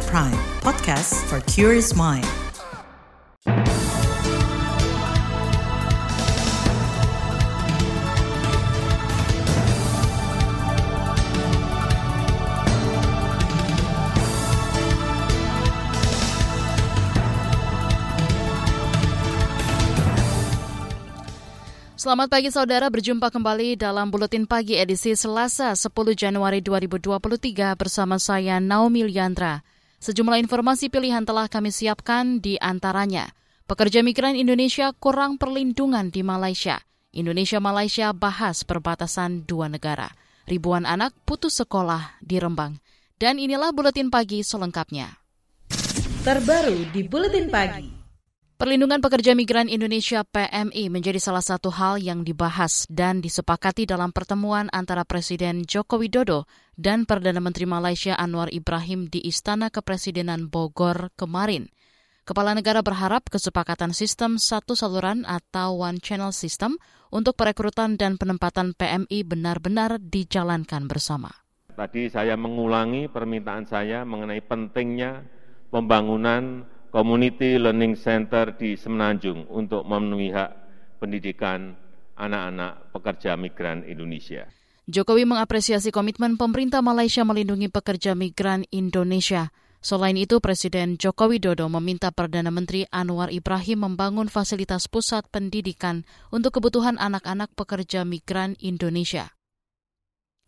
KBR Prime, podcast for curious mind. Selamat pagi saudara, berjumpa kembali dalam Buletin Pagi edisi Selasa 10 Januari 2023 bersama saya Naomi Liandra. Sejumlah informasi pilihan telah kami siapkan di antaranya. Pekerja migran Indonesia kurang perlindungan di Malaysia. Indonesia-Malaysia bahas perbatasan dua negara. Ribuan anak putus sekolah di Rembang. Dan inilah Buletin Pagi selengkapnya. Terbaru di Buletin Pagi. Perlindungan pekerja migran Indonesia PMI menjadi salah satu hal yang dibahas dan disepakati dalam pertemuan antara Presiden Joko Widodo dan Perdana Menteri Malaysia Anwar Ibrahim di Istana Kepresidenan Bogor kemarin. Kepala negara berharap kesepakatan sistem satu saluran atau one channel system untuk perekrutan dan penempatan PMI benar-benar dijalankan bersama. Tadi saya mengulangi permintaan saya mengenai pentingnya pembangunan Community Learning Center di Semenanjung untuk memenuhi hak pendidikan anak-anak pekerja migran Indonesia. Jokowi mengapresiasi komitmen pemerintah Malaysia melindungi pekerja migran Indonesia. Selain itu, Presiden Joko Widodo meminta Perdana Menteri Anwar Ibrahim membangun fasilitas pusat pendidikan untuk kebutuhan anak-anak pekerja migran Indonesia.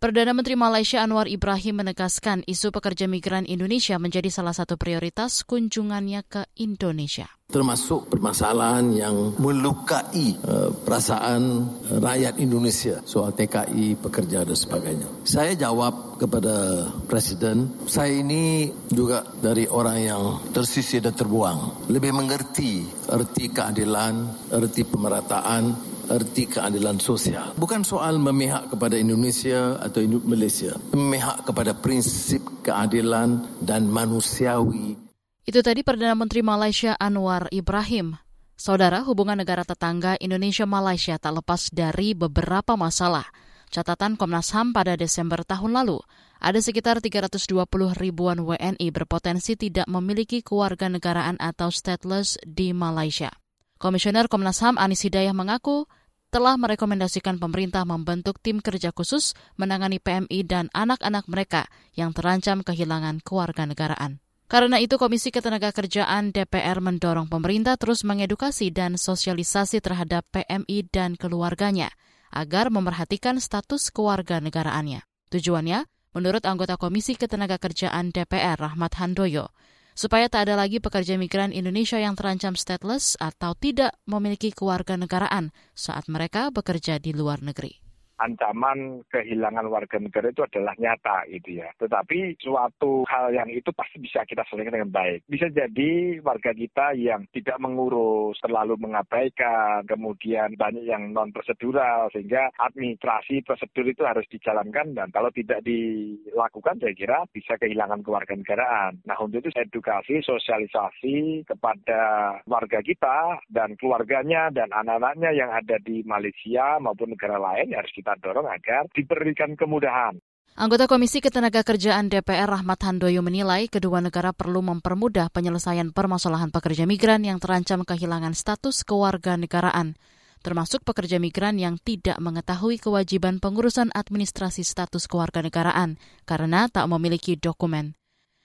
Perdana Menteri Malaysia Anwar Ibrahim menegaskan isu pekerja migran Indonesia menjadi salah satu prioritas kunjungannya ke Indonesia. Termasuk permasalahan yang melukai uh, perasaan rakyat Indonesia soal TKI, pekerja dan sebagainya. Saya jawab kepada Presiden, saya ini juga dari orang yang tersisih dan terbuang. Lebih mengerti erti keadilan, erti pemerataan, erti keadilan sosial. Bukan soal memihak kepada Indonesia atau Malaysia. Memihak kepada prinsip keadilan dan manusiawi. Itu tadi Perdana Menteri Malaysia Anwar Ibrahim. Saudara, hubungan negara tetangga Indonesia-Malaysia tak lepas dari beberapa masalah. Catatan Komnas HAM pada Desember tahun lalu, ada sekitar 320 ribuan WNI berpotensi tidak memiliki keluarga negaraan atau stateless di Malaysia. Komisioner Komnas HAM Anis Hidayah mengaku telah merekomendasikan pemerintah membentuk tim kerja khusus menangani PMI dan anak-anak mereka yang terancam kehilangan kewarganegaraan. Karena itu, Komisi Ketenagakerjaan DPR mendorong pemerintah terus mengedukasi dan sosialisasi terhadap PMI dan keluarganya agar memerhatikan status kewarganegaraannya. Tujuannya, menurut anggota Komisi Ketenagakerjaan DPR Rahmat Handoyo, supaya tak ada lagi pekerja migran Indonesia yang terancam stateless atau tidak memiliki keluarga negaraan saat mereka bekerja di luar negeri ancaman kehilangan warga negara itu adalah nyata gitu ya. Tetapi suatu hal yang itu pasti bisa kita selesaikan dengan baik. Bisa jadi warga kita yang tidak mengurus, terlalu mengabaikan, kemudian banyak yang non prosedural sehingga administrasi prosedur itu harus dijalankan dan kalau tidak dilakukan saya kira bisa kehilangan kewarganegaraan. Nah untuk itu edukasi, sosialisasi kepada warga kita dan keluarganya dan anak-anaknya yang ada di Malaysia maupun negara lain harus kita kita dorong agar diberikan kemudahan. Anggota Komisi Ketenagakerjaan DPR Rahmat Handoyo menilai kedua negara perlu mempermudah penyelesaian permasalahan pekerja migran yang terancam kehilangan status kewarganegaraan, termasuk pekerja migran yang tidak mengetahui kewajiban pengurusan administrasi status kewarganegaraan karena tak memiliki dokumen.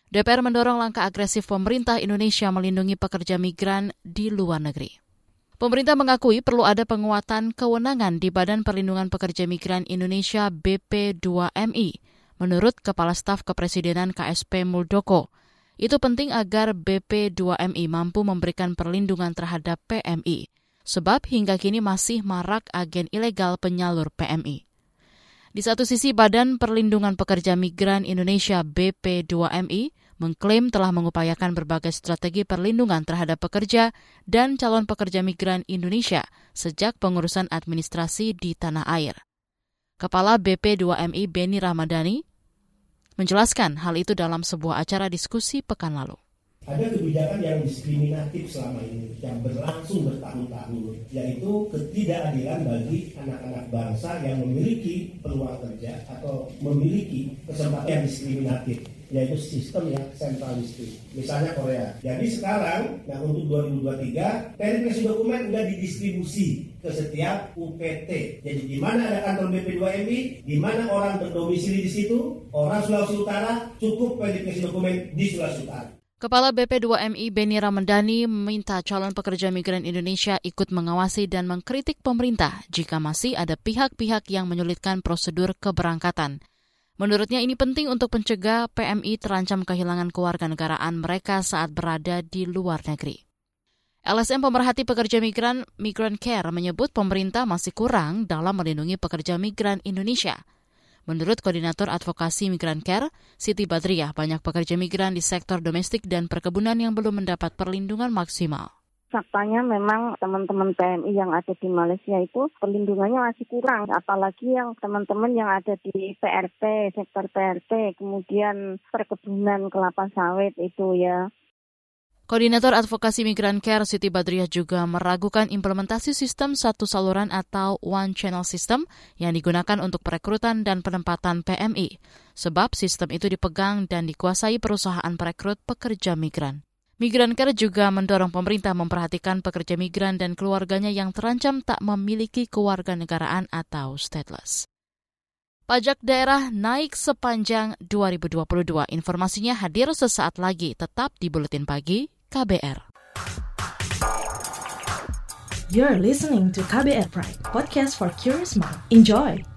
DPR mendorong langkah agresif pemerintah Indonesia melindungi pekerja migran di luar negeri. Pemerintah mengakui perlu ada penguatan kewenangan di Badan Perlindungan Pekerja Migran Indonesia BP2MI. Menurut Kepala Staf Kepresidenan KSP Muldoko, itu penting agar BP2MI mampu memberikan perlindungan terhadap PMI, sebab hingga kini masih marak agen ilegal penyalur PMI. Di satu sisi Badan Perlindungan Pekerja Migran Indonesia BP2MI mengklaim telah mengupayakan berbagai strategi perlindungan terhadap pekerja dan calon pekerja migran Indonesia sejak pengurusan administrasi di tanah air. Kepala BP2MI Beni Ramadhani menjelaskan hal itu dalam sebuah acara diskusi pekan lalu. Ada kebijakan yang diskriminatif selama ini, yang berlangsung bertahun-tahun, yaitu ketidakadilan bagi anak-anak bangsa yang memiliki peluang kerja atau memiliki kesempatan yang diskriminatif yaitu sistem yang sentralistik. Misalnya Korea. Jadi sekarang, nah untuk 2023, verifikasi dokumen sudah didistribusi ke setiap UPT. Jadi di mana ada kantor BP2MI, di mana orang berdomisili di situ, orang Sulawesi Utara cukup verifikasi dokumen di Sulawesi Utara. Kepala BP2MI Beni Ramendani meminta calon pekerja migran Indonesia ikut mengawasi dan mengkritik pemerintah jika masih ada pihak-pihak yang menyulitkan prosedur keberangkatan. Menurutnya ini penting untuk mencegah PMI terancam kehilangan kewarganegaraan mereka saat berada di luar negeri. LSM pemerhati pekerja migran Migran Care menyebut pemerintah masih kurang dalam melindungi pekerja migran Indonesia. Menurut Koordinator Advokasi Migran Care, Siti Badriah, banyak pekerja migran di sektor domestik dan perkebunan yang belum mendapat perlindungan maksimal faktanya memang teman-teman PMI yang ada di Malaysia itu perlindungannya masih kurang. Apalagi yang teman-teman yang ada di PRT, sektor PRT, kemudian perkebunan kelapa sawit itu ya. Koordinator Advokasi Migran Care Siti Badriah juga meragukan implementasi sistem satu saluran atau one channel system yang digunakan untuk perekrutan dan penempatan PMI, sebab sistem itu dipegang dan dikuasai perusahaan perekrut pekerja migran. Migran Care juga mendorong pemerintah memperhatikan pekerja migran dan keluarganya yang terancam tak memiliki kewarganegaraan atau stateless. Pajak daerah naik sepanjang 2022. Informasinya hadir sesaat lagi, tetap di Buletin Pagi KBR. You're listening to KBR Pride, podcast for curious mind. Enjoy!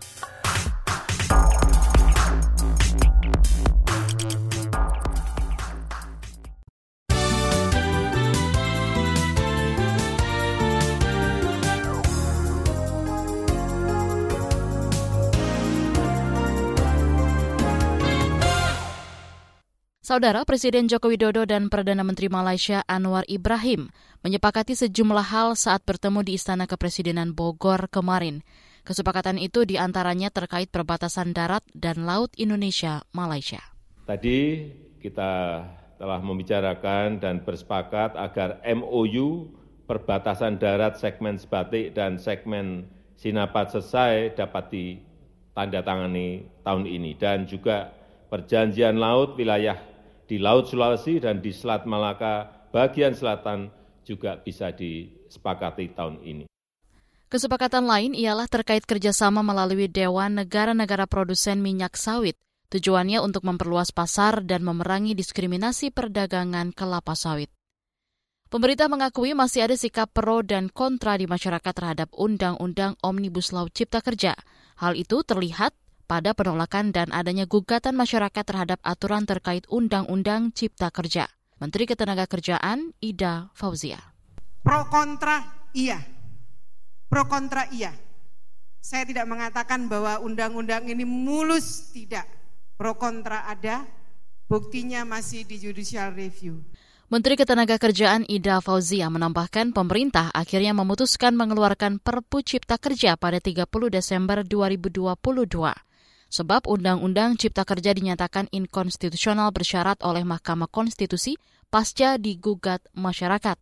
Saudara Presiden Joko Widodo dan Perdana Menteri Malaysia Anwar Ibrahim menyepakati sejumlah hal saat bertemu di Istana Kepresidenan Bogor kemarin. Kesepakatan itu di antaranya terkait perbatasan darat dan laut Indonesia-Malaysia. Tadi kita telah membicarakan dan bersepakat agar MOU perbatasan darat segmen Sebatik dan segmen Sinapat selesai dapat ditandatangani tahun ini dan juga perjanjian laut wilayah di Laut Sulawesi dan di Selat Malaka bagian selatan juga bisa disepakati tahun ini. Kesepakatan lain ialah terkait kerjasama melalui Dewan Negara-Negara Produsen Minyak Sawit. Tujuannya untuk memperluas pasar dan memerangi diskriminasi perdagangan kelapa sawit. Pemerintah mengakui masih ada sikap pro dan kontra di masyarakat terhadap Undang-Undang Omnibus Law Cipta Kerja. Hal itu terlihat pada penolakan dan adanya gugatan masyarakat terhadap aturan terkait Undang-Undang Cipta Kerja. Menteri Ketenagakerjaan Ida Fauzia. Pro kontra iya. Pro kontra iya. Saya tidak mengatakan bahwa undang-undang ini mulus tidak. Pro kontra ada, buktinya masih di judicial review. Menteri Ketenagakerjaan Ida Fauzia menambahkan pemerintah akhirnya memutuskan mengeluarkan Perpu Cipta Kerja pada 30 Desember 2022 sebab Undang-Undang Cipta Kerja dinyatakan inkonstitusional bersyarat oleh Mahkamah Konstitusi pasca digugat masyarakat.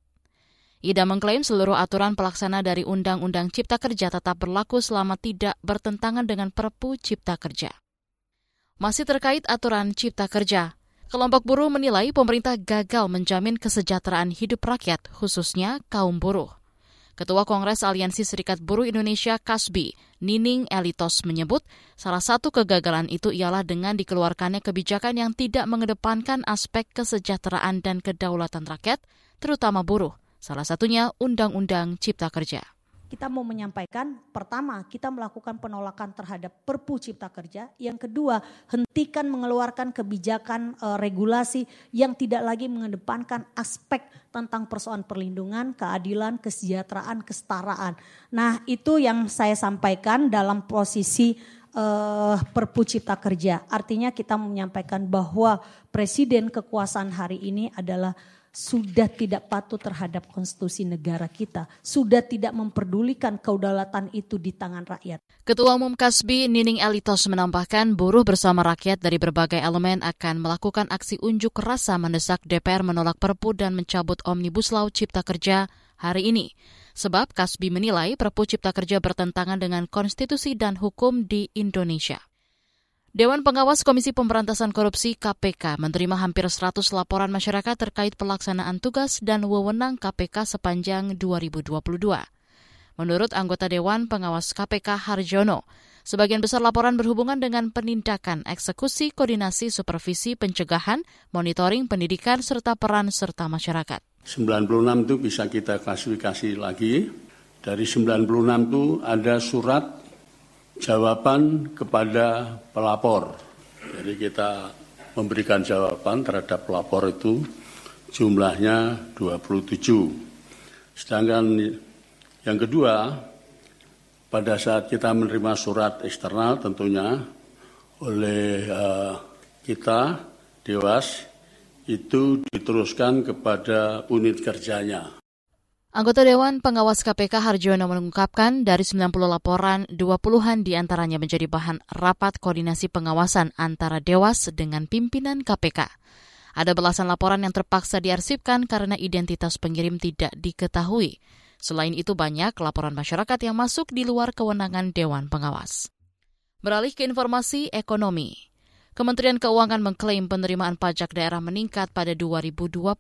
Ida mengklaim seluruh aturan pelaksana dari Undang-Undang Cipta Kerja tetap berlaku selama tidak bertentangan dengan Perpu Cipta Kerja. Masih terkait aturan Cipta Kerja, kelompok buruh menilai pemerintah gagal menjamin kesejahteraan hidup rakyat, khususnya kaum buruh. Ketua Kongres Aliansi Serikat Buruh Indonesia Kasbi, Nining Elitos menyebut salah satu kegagalan itu ialah dengan dikeluarkannya kebijakan yang tidak mengedepankan aspek kesejahteraan dan kedaulatan rakyat, terutama buruh, salah satunya Undang-Undang Cipta Kerja kita mau menyampaikan pertama kita melakukan penolakan terhadap Perpu Cipta Kerja, yang kedua hentikan mengeluarkan kebijakan e, regulasi yang tidak lagi mengedepankan aspek tentang persoalan perlindungan, keadilan, kesejahteraan, kesetaraan. Nah, itu yang saya sampaikan dalam posisi e, Perpu Cipta Kerja. Artinya kita menyampaikan bahwa presiden kekuasaan hari ini adalah sudah tidak patuh terhadap konstitusi negara kita, sudah tidak memperdulikan kedaulatan itu di tangan rakyat. Ketua Umum Kasbi Nining Elitos menambahkan buruh bersama rakyat dari berbagai elemen akan melakukan aksi unjuk rasa mendesak DPR menolak Perpu dan mencabut Omnibus Law Cipta Kerja hari ini. Sebab Kasbi menilai Perpu Cipta Kerja bertentangan dengan konstitusi dan hukum di Indonesia. Dewan Pengawas Komisi Pemberantasan Korupsi KPK menerima hampir 100 laporan masyarakat terkait pelaksanaan tugas dan wewenang KPK sepanjang 2022. Menurut anggota Dewan Pengawas KPK Harjono, sebagian besar laporan berhubungan dengan penindakan, eksekusi, koordinasi, supervisi, pencegahan, monitoring, pendidikan, serta peran serta masyarakat. 96 itu bisa kita klasifikasi lagi. Dari 96 itu ada surat jawaban kepada pelapor. Jadi kita memberikan jawaban terhadap pelapor itu jumlahnya 27. Sedangkan yang kedua, pada saat kita menerima surat eksternal tentunya oleh uh, kita, Dewas, itu diteruskan kepada unit kerjanya. Anggota Dewan Pengawas KPK Harjono mengungkapkan dari 90 laporan, 20-an di antaranya menjadi bahan rapat koordinasi pengawasan antara Dewas dengan pimpinan KPK. Ada belasan laporan yang terpaksa diarsipkan karena identitas pengirim tidak diketahui. Selain itu banyak laporan masyarakat yang masuk di luar kewenangan Dewan Pengawas. Beralih ke informasi ekonomi. Kementerian Keuangan mengklaim penerimaan pajak daerah meningkat pada 2022.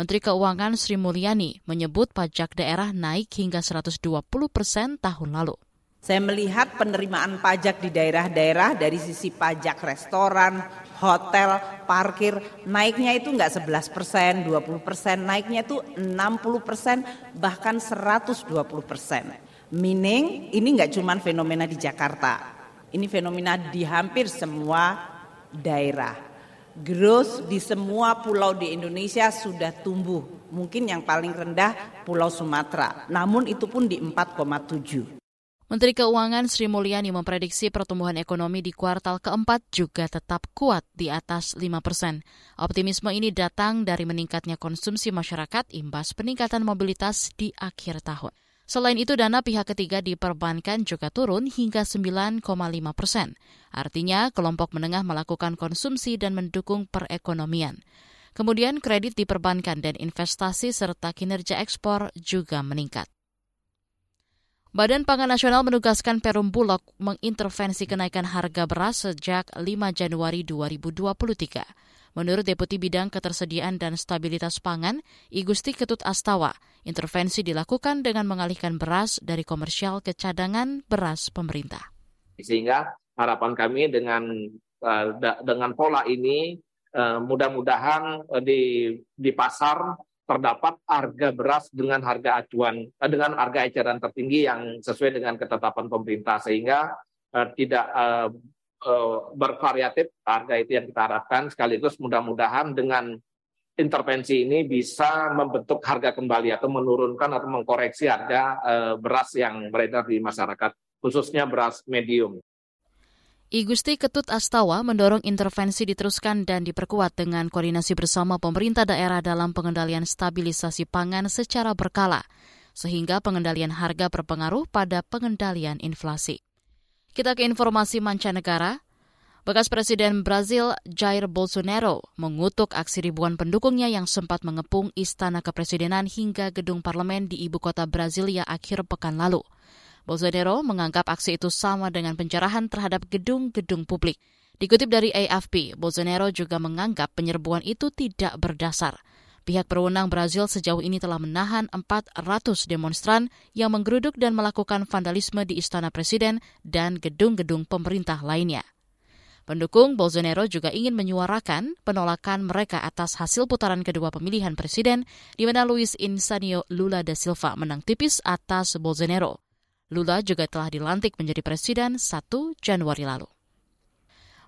Menteri Keuangan Sri Mulyani menyebut pajak daerah naik hingga 120 persen tahun lalu. Saya melihat penerimaan pajak di daerah-daerah dari sisi pajak restoran, hotel, parkir, naiknya itu enggak 11 persen, 20 persen, naiknya itu 60 persen, bahkan 120 persen. Meaning ini enggak cuma fenomena di Jakarta, ini fenomena di hampir semua daerah. Growth di semua pulau di Indonesia sudah tumbuh. Mungkin yang paling rendah Pulau Sumatera, namun itu pun di 4,7. Menteri Keuangan Sri Mulyani memprediksi pertumbuhan ekonomi di kuartal keempat juga tetap kuat di atas 5 persen. Optimisme ini datang dari meningkatnya konsumsi masyarakat imbas peningkatan mobilitas di akhir tahun. Selain itu, dana pihak ketiga diperbankan juga turun hingga 9,5 persen. Artinya, kelompok menengah melakukan konsumsi dan mendukung perekonomian. Kemudian, kredit diperbankan dan investasi serta kinerja ekspor juga meningkat. Badan Pangan Nasional menugaskan Perum Bulog mengintervensi kenaikan harga beras sejak 5 Januari 2023. Menurut Deputi Bidang Ketersediaan dan Stabilitas Pangan, Igusti Ketut Astawa, intervensi dilakukan dengan mengalihkan beras dari komersial ke cadangan beras pemerintah. Sehingga harapan kami dengan uh, dengan pola ini uh, mudah-mudahan uh, di di pasar terdapat harga beras dengan harga acuan dengan harga eceran tertinggi yang sesuai dengan ketetapan pemerintah sehingga tidak bervariatif harga itu yang kita harapkan sekaligus mudah-mudahan dengan intervensi ini bisa membentuk harga kembali atau menurunkan atau mengkoreksi harga uh, beras yang beredar di masyarakat khususnya beras medium. I Gusti Ketut Astawa mendorong intervensi diteruskan dan diperkuat dengan koordinasi bersama pemerintah daerah dalam pengendalian stabilisasi pangan secara berkala, sehingga pengendalian harga berpengaruh pada pengendalian inflasi. Kita ke informasi mancanegara. Bekas Presiden Brazil Jair Bolsonaro mengutuk aksi ribuan pendukungnya yang sempat mengepung istana kepresidenan hingga gedung parlemen di ibu kota Brasilia akhir pekan lalu. Bolsonaro menganggap aksi itu sama dengan penjarahan terhadap gedung-gedung publik. Dikutip dari AFP, Bolsonaro juga menganggap penyerbuan itu tidak berdasar. Pihak berwenang Brazil sejauh ini telah menahan 400 demonstran yang menggeruduk dan melakukan vandalisme di Istana Presiden dan gedung-gedung pemerintah lainnya. Pendukung Bolsonaro juga ingin menyuarakan penolakan mereka atas hasil putaran kedua pemilihan presiden di mana Luis Insanio Lula da Silva menang tipis atas Bolsonaro. Lula juga telah dilantik menjadi presiden 1 Januari lalu.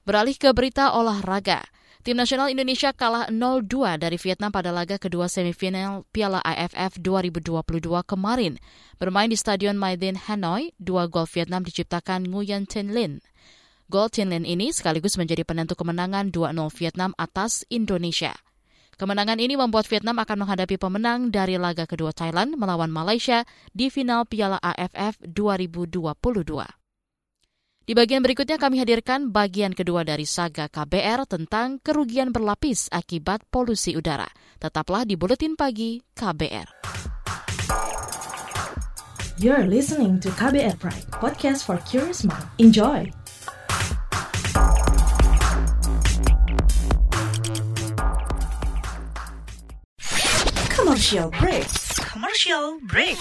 Beralih ke berita olahraga. Tim nasional Indonesia kalah 0-2 dari Vietnam pada laga kedua semifinal Piala AFF 2022 kemarin. Bermain di Stadion Maiden Hanoi, dua gol Vietnam diciptakan Nguyen Tin Lin. Gol Tin Lin ini sekaligus menjadi penentu kemenangan 2-0 Vietnam atas Indonesia. Kemenangan ini membuat Vietnam akan menghadapi pemenang dari laga kedua Thailand melawan Malaysia di final Piala AFF 2022. Di bagian berikutnya kami hadirkan bagian kedua dari Saga KBR tentang kerugian berlapis akibat polusi udara. Tetaplah di Buletin Pagi KBR. You're listening to KBR Pride, podcast for curious mind. Enjoy! Commercial break. Commercial break.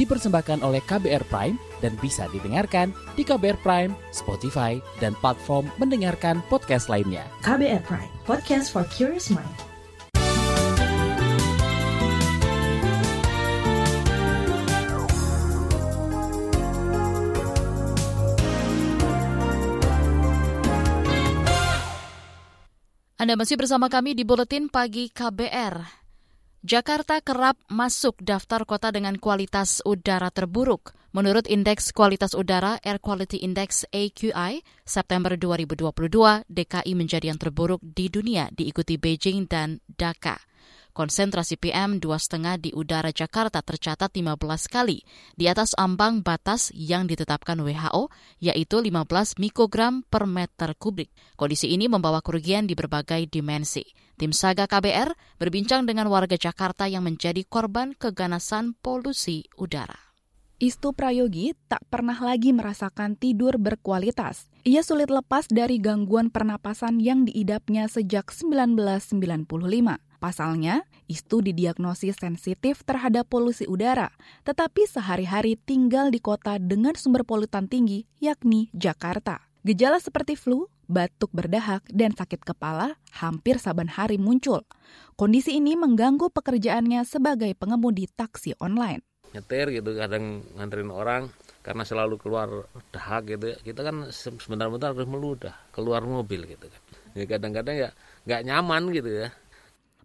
Dipersembahkan oleh KBR Prime dan bisa didengarkan di KBR Prime, Spotify, dan platform mendengarkan podcast lainnya. KBR Prime, podcast for curious mind. Anda masih bersama kami di Buletin Pagi KBR. Jakarta kerap masuk daftar kota dengan kualitas udara terburuk. Menurut Indeks Kualitas Udara Air Quality Index AQI, September 2022, DKI menjadi yang terburuk di dunia diikuti Beijing dan Dhaka. Konsentrasi PM 2,5 di udara Jakarta tercatat 15 kali di atas ambang batas yang ditetapkan WHO, yaitu 15 mikrogram per meter kubik. Kondisi ini membawa kerugian di berbagai dimensi. Tim Saga KBR berbincang dengan warga Jakarta yang menjadi korban keganasan polusi udara. Istu Prayogi tak pernah lagi merasakan tidur berkualitas. Ia sulit lepas dari gangguan pernapasan yang diidapnya sejak 1995. Pasalnya, Istu didiagnosis sensitif terhadap polusi udara, tetapi sehari-hari tinggal di kota dengan sumber polutan tinggi, yakni Jakarta. Gejala seperti flu, batuk berdahak, dan sakit kepala hampir saban hari muncul. Kondisi ini mengganggu pekerjaannya sebagai pengemudi taksi online. Nyetir gitu, kadang nganterin orang, karena selalu keluar dahak gitu kita kan sebentar-bentar harus meludah keluar mobil gitu kan ya kadang-kadang ya nggak nyaman gitu ya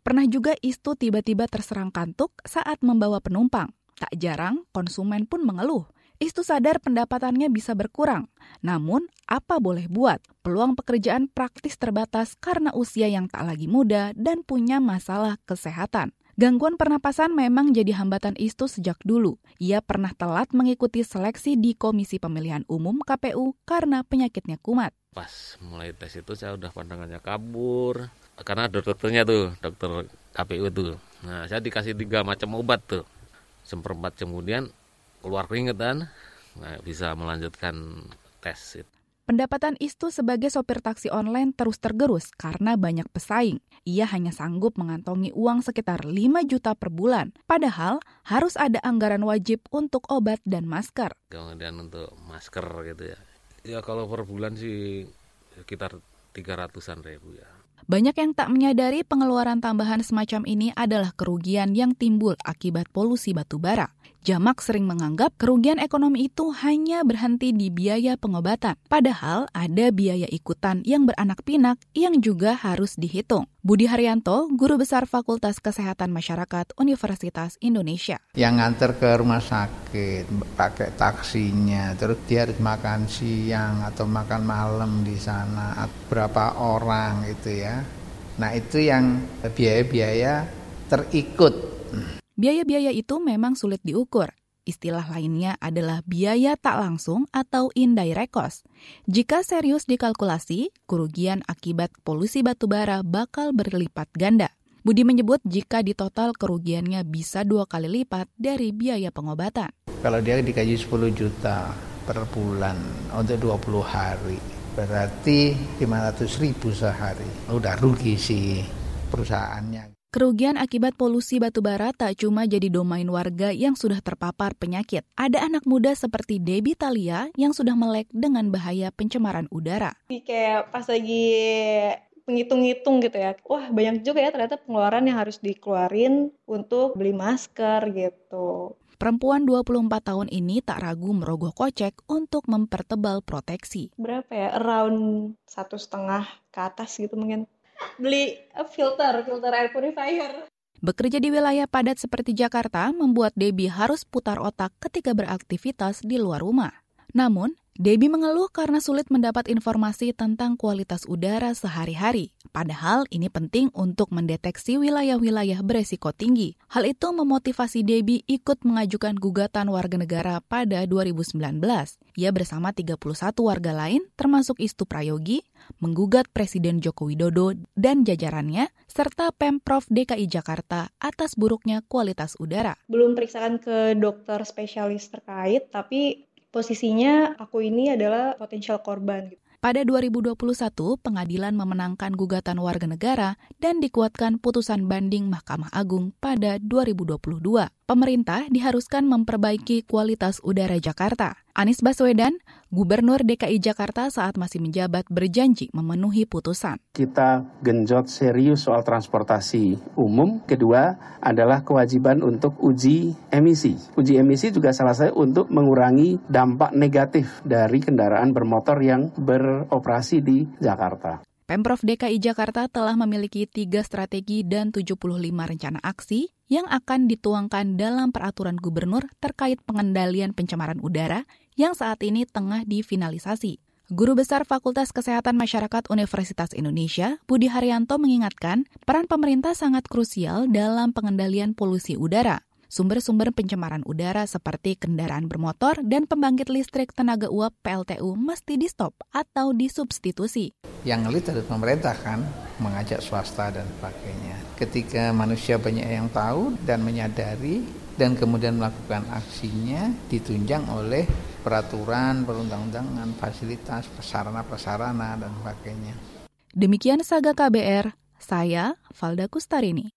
Pernah juga Istu tiba-tiba terserang kantuk saat membawa penumpang. Tak jarang, konsumen pun mengeluh. Istu sadar pendapatannya bisa berkurang. Namun, apa boleh buat? Peluang pekerjaan praktis terbatas karena usia yang tak lagi muda dan punya masalah kesehatan. Gangguan pernapasan memang jadi hambatan Istu sejak dulu. Ia pernah telat mengikuti seleksi di Komisi Pemilihan Umum KPU karena penyakitnya kumat. Pas mulai tes itu saya udah pandangannya kabur, karena ada dokternya tuh dokter KPU tuh nah saya dikasih tiga macam obat tuh seperempat kemudian keluar keringetan nah, bisa melanjutkan tes itu. Pendapatan Istu sebagai sopir taksi online terus tergerus karena banyak pesaing. Ia hanya sanggup mengantongi uang sekitar 5 juta per bulan. Padahal harus ada anggaran wajib untuk obat dan masker. Kemudian untuk masker gitu ya. Ya kalau per bulan sih sekitar 300-an ribu ya. Banyak yang tak menyadari pengeluaran tambahan semacam ini adalah kerugian yang timbul akibat polusi batu bara. Jamak sering menganggap kerugian ekonomi itu hanya berhenti di biaya pengobatan, padahal ada biaya ikutan yang beranak pinak yang juga harus dihitung. Budi Haryanto, Guru Besar Fakultas Kesehatan Masyarakat Universitas Indonesia. Yang nganter ke rumah sakit, pakai taksinya, terus dia harus makan siang atau makan malam di sana, berapa orang itu ya. Nah itu yang biaya-biaya terikut Biaya-biaya itu memang sulit diukur. Istilah lainnya adalah biaya tak langsung atau indirect cost. Jika serius dikalkulasi, kerugian akibat polusi batubara bakal berlipat ganda. Budi menyebut jika di total kerugiannya bisa dua kali lipat dari biaya pengobatan. Kalau dia dikaji 10 juta per bulan untuk 20 hari, berarti 500 ribu sehari. Udah rugi sih perusahaannya. Kerugian akibat polusi batubara tak cuma jadi domain warga yang sudah terpapar penyakit. Ada anak muda seperti Debbie Talia yang sudah melek dengan bahaya pencemaran udara. Kayak pas lagi menghitung-hitung gitu ya, wah banyak juga ya ternyata pengeluaran yang harus dikeluarin untuk beli masker gitu. Perempuan 24 tahun ini tak ragu merogoh kocek untuk mempertebal proteksi. Berapa ya? Around satu setengah ke atas gitu mungkin. Beli filter, filter air purifier. Bekerja di wilayah padat seperti Jakarta membuat Debbie harus putar otak ketika beraktivitas di luar rumah. Namun, Debbie mengeluh karena sulit mendapat informasi tentang kualitas udara sehari-hari. Padahal ini penting untuk mendeteksi wilayah-wilayah beresiko tinggi. Hal itu memotivasi Debbie ikut mengajukan gugatan warga negara pada 2019. Ia bersama 31 warga lain, termasuk Istu Prayogi, menggugat Presiden Joko Widodo dan jajarannya, serta Pemprov DKI Jakarta atas buruknya kualitas udara. Belum periksakan ke dokter spesialis terkait, tapi posisinya aku ini adalah potensial korban. Pada 2021, pengadilan memenangkan gugatan warga negara dan dikuatkan putusan banding Mahkamah Agung pada 2022. Pemerintah diharuskan memperbaiki kualitas udara Jakarta. Anies Baswedan, Gubernur DKI Jakarta saat masih menjabat berjanji memenuhi putusan. Kita genjot serius soal transportasi umum. Kedua adalah kewajiban untuk uji emisi. Uji emisi juga salah satu untuk mengurangi dampak negatif dari kendaraan bermotor yang beroperasi di Jakarta. Pemprov DKI Jakarta telah memiliki tiga strategi dan 75 rencana aksi yang akan dituangkan dalam peraturan gubernur terkait pengendalian pencemaran udara yang saat ini tengah difinalisasi. Guru Besar Fakultas Kesehatan Masyarakat Universitas Indonesia, Budi Haryanto mengingatkan peran pemerintah sangat krusial dalam pengendalian polusi udara. Sumber-sumber pencemaran udara seperti kendaraan bermotor dan pembangkit listrik tenaga uap PLTU mesti di-stop atau disubstitusi. Yang ngelit adalah pemerintah kan, mengajak swasta dan sebagainya. Ketika manusia banyak yang tahu dan menyadari dan kemudian melakukan aksinya ditunjang oleh peraturan, perundang-undangan, fasilitas, prasarana-prasarana, dan sebagainya. Demikian Saga KBR, saya Valda Kustarini.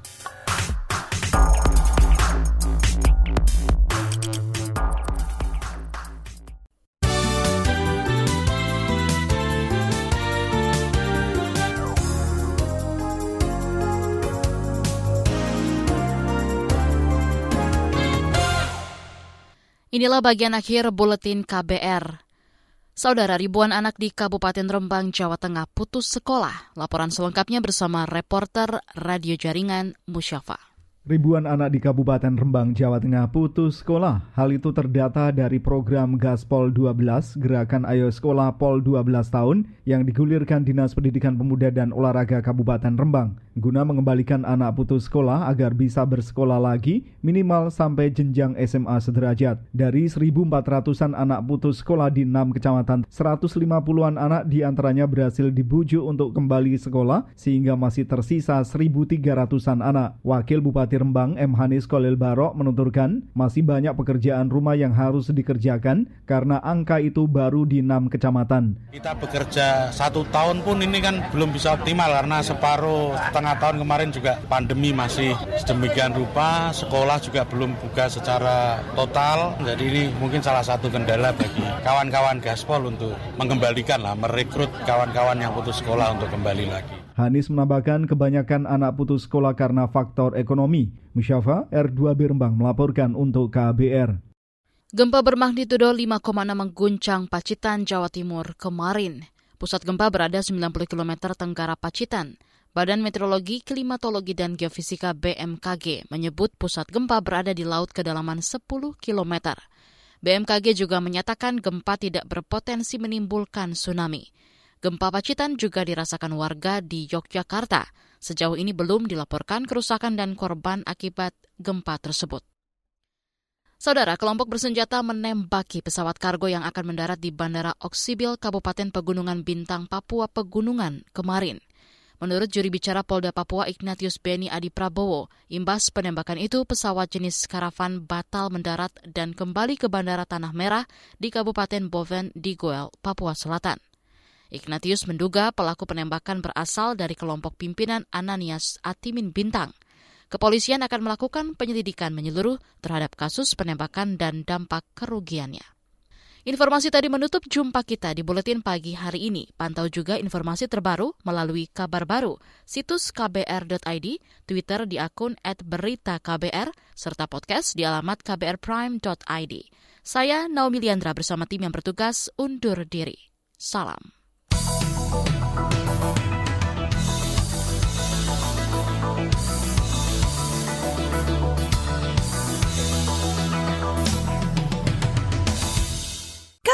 Inilah bagian akhir buletin KBR. Saudara ribuan anak di Kabupaten Rembang, Jawa Tengah putus sekolah. Laporan selengkapnya bersama reporter Radio Jaringan Musyafa. Ribuan anak di Kabupaten Rembang, Jawa Tengah putus sekolah. Hal itu terdata dari program Gaspol 12, Gerakan Ayo Sekolah Pol 12 tahun, yang digulirkan Dinas Pendidikan Pemuda dan Olahraga Kabupaten Rembang, guna mengembalikan anak putus sekolah agar bisa bersekolah lagi minimal sampai jenjang SMA sederajat. Dari 1.400-an anak putus sekolah di 6 kecamatan, 150-an anak di antaranya berhasil dibujuk untuk kembali sekolah, sehingga masih tersisa 1.300-an anak. Wakil Bupati Bupati Rembang M. Hanis Kolil Barok menuturkan masih banyak pekerjaan rumah yang harus dikerjakan karena angka itu baru di enam kecamatan. Kita bekerja satu tahun pun ini kan belum bisa optimal karena separuh setengah tahun kemarin juga pandemi masih sedemikian rupa, sekolah juga belum buka secara total. Jadi ini mungkin salah satu kendala bagi kawan-kawan Gaspol untuk mengembalikan lah, merekrut kawan-kawan yang putus sekolah untuk kembali lagi. Hanis menambahkan kebanyakan anak putus sekolah karena faktor ekonomi. Musyafa R2B Rembang melaporkan untuk KBR. Gempa bermagnitudo 5,6 mengguncang Pacitan, Jawa Timur kemarin. Pusat gempa berada 90 km tenggara Pacitan. Badan Meteorologi, Klimatologi, dan Geofisika BMKG menyebut pusat gempa berada di laut kedalaman 10 km. BMKG juga menyatakan gempa tidak berpotensi menimbulkan tsunami. Gempa Pacitan juga dirasakan warga di Yogyakarta. Sejauh ini belum dilaporkan kerusakan dan korban akibat gempa tersebut. Saudara, kelompok bersenjata menembaki pesawat kargo yang akan mendarat di Bandara Oksibil, Kabupaten Pegunungan Bintang, Papua Pegunungan kemarin. Menurut juri bicara Polda Papua Ignatius Beni Adi Prabowo, imbas penembakan itu pesawat jenis karavan batal mendarat dan kembali ke Bandara Tanah Merah di Kabupaten Boven di Goel, Papua Selatan. Ignatius menduga pelaku penembakan berasal dari kelompok pimpinan Ananias Atimin Bintang. Kepolisian akan melakukan penyelidikan menyeluruh terhadap kasus penembakan dan dampak kerugiannya. Informasi tadi menutup jumpa kita di Buletin Pagi hari ini. Pantau juga informasi terbaru melalui kabar baru, situs kbr.id, Twitter di akun @beritaKBR, serta podcast di alamat kbrprime.id. Saya Naomi Liandra bersama tim yang bertugas undur diri. Salam.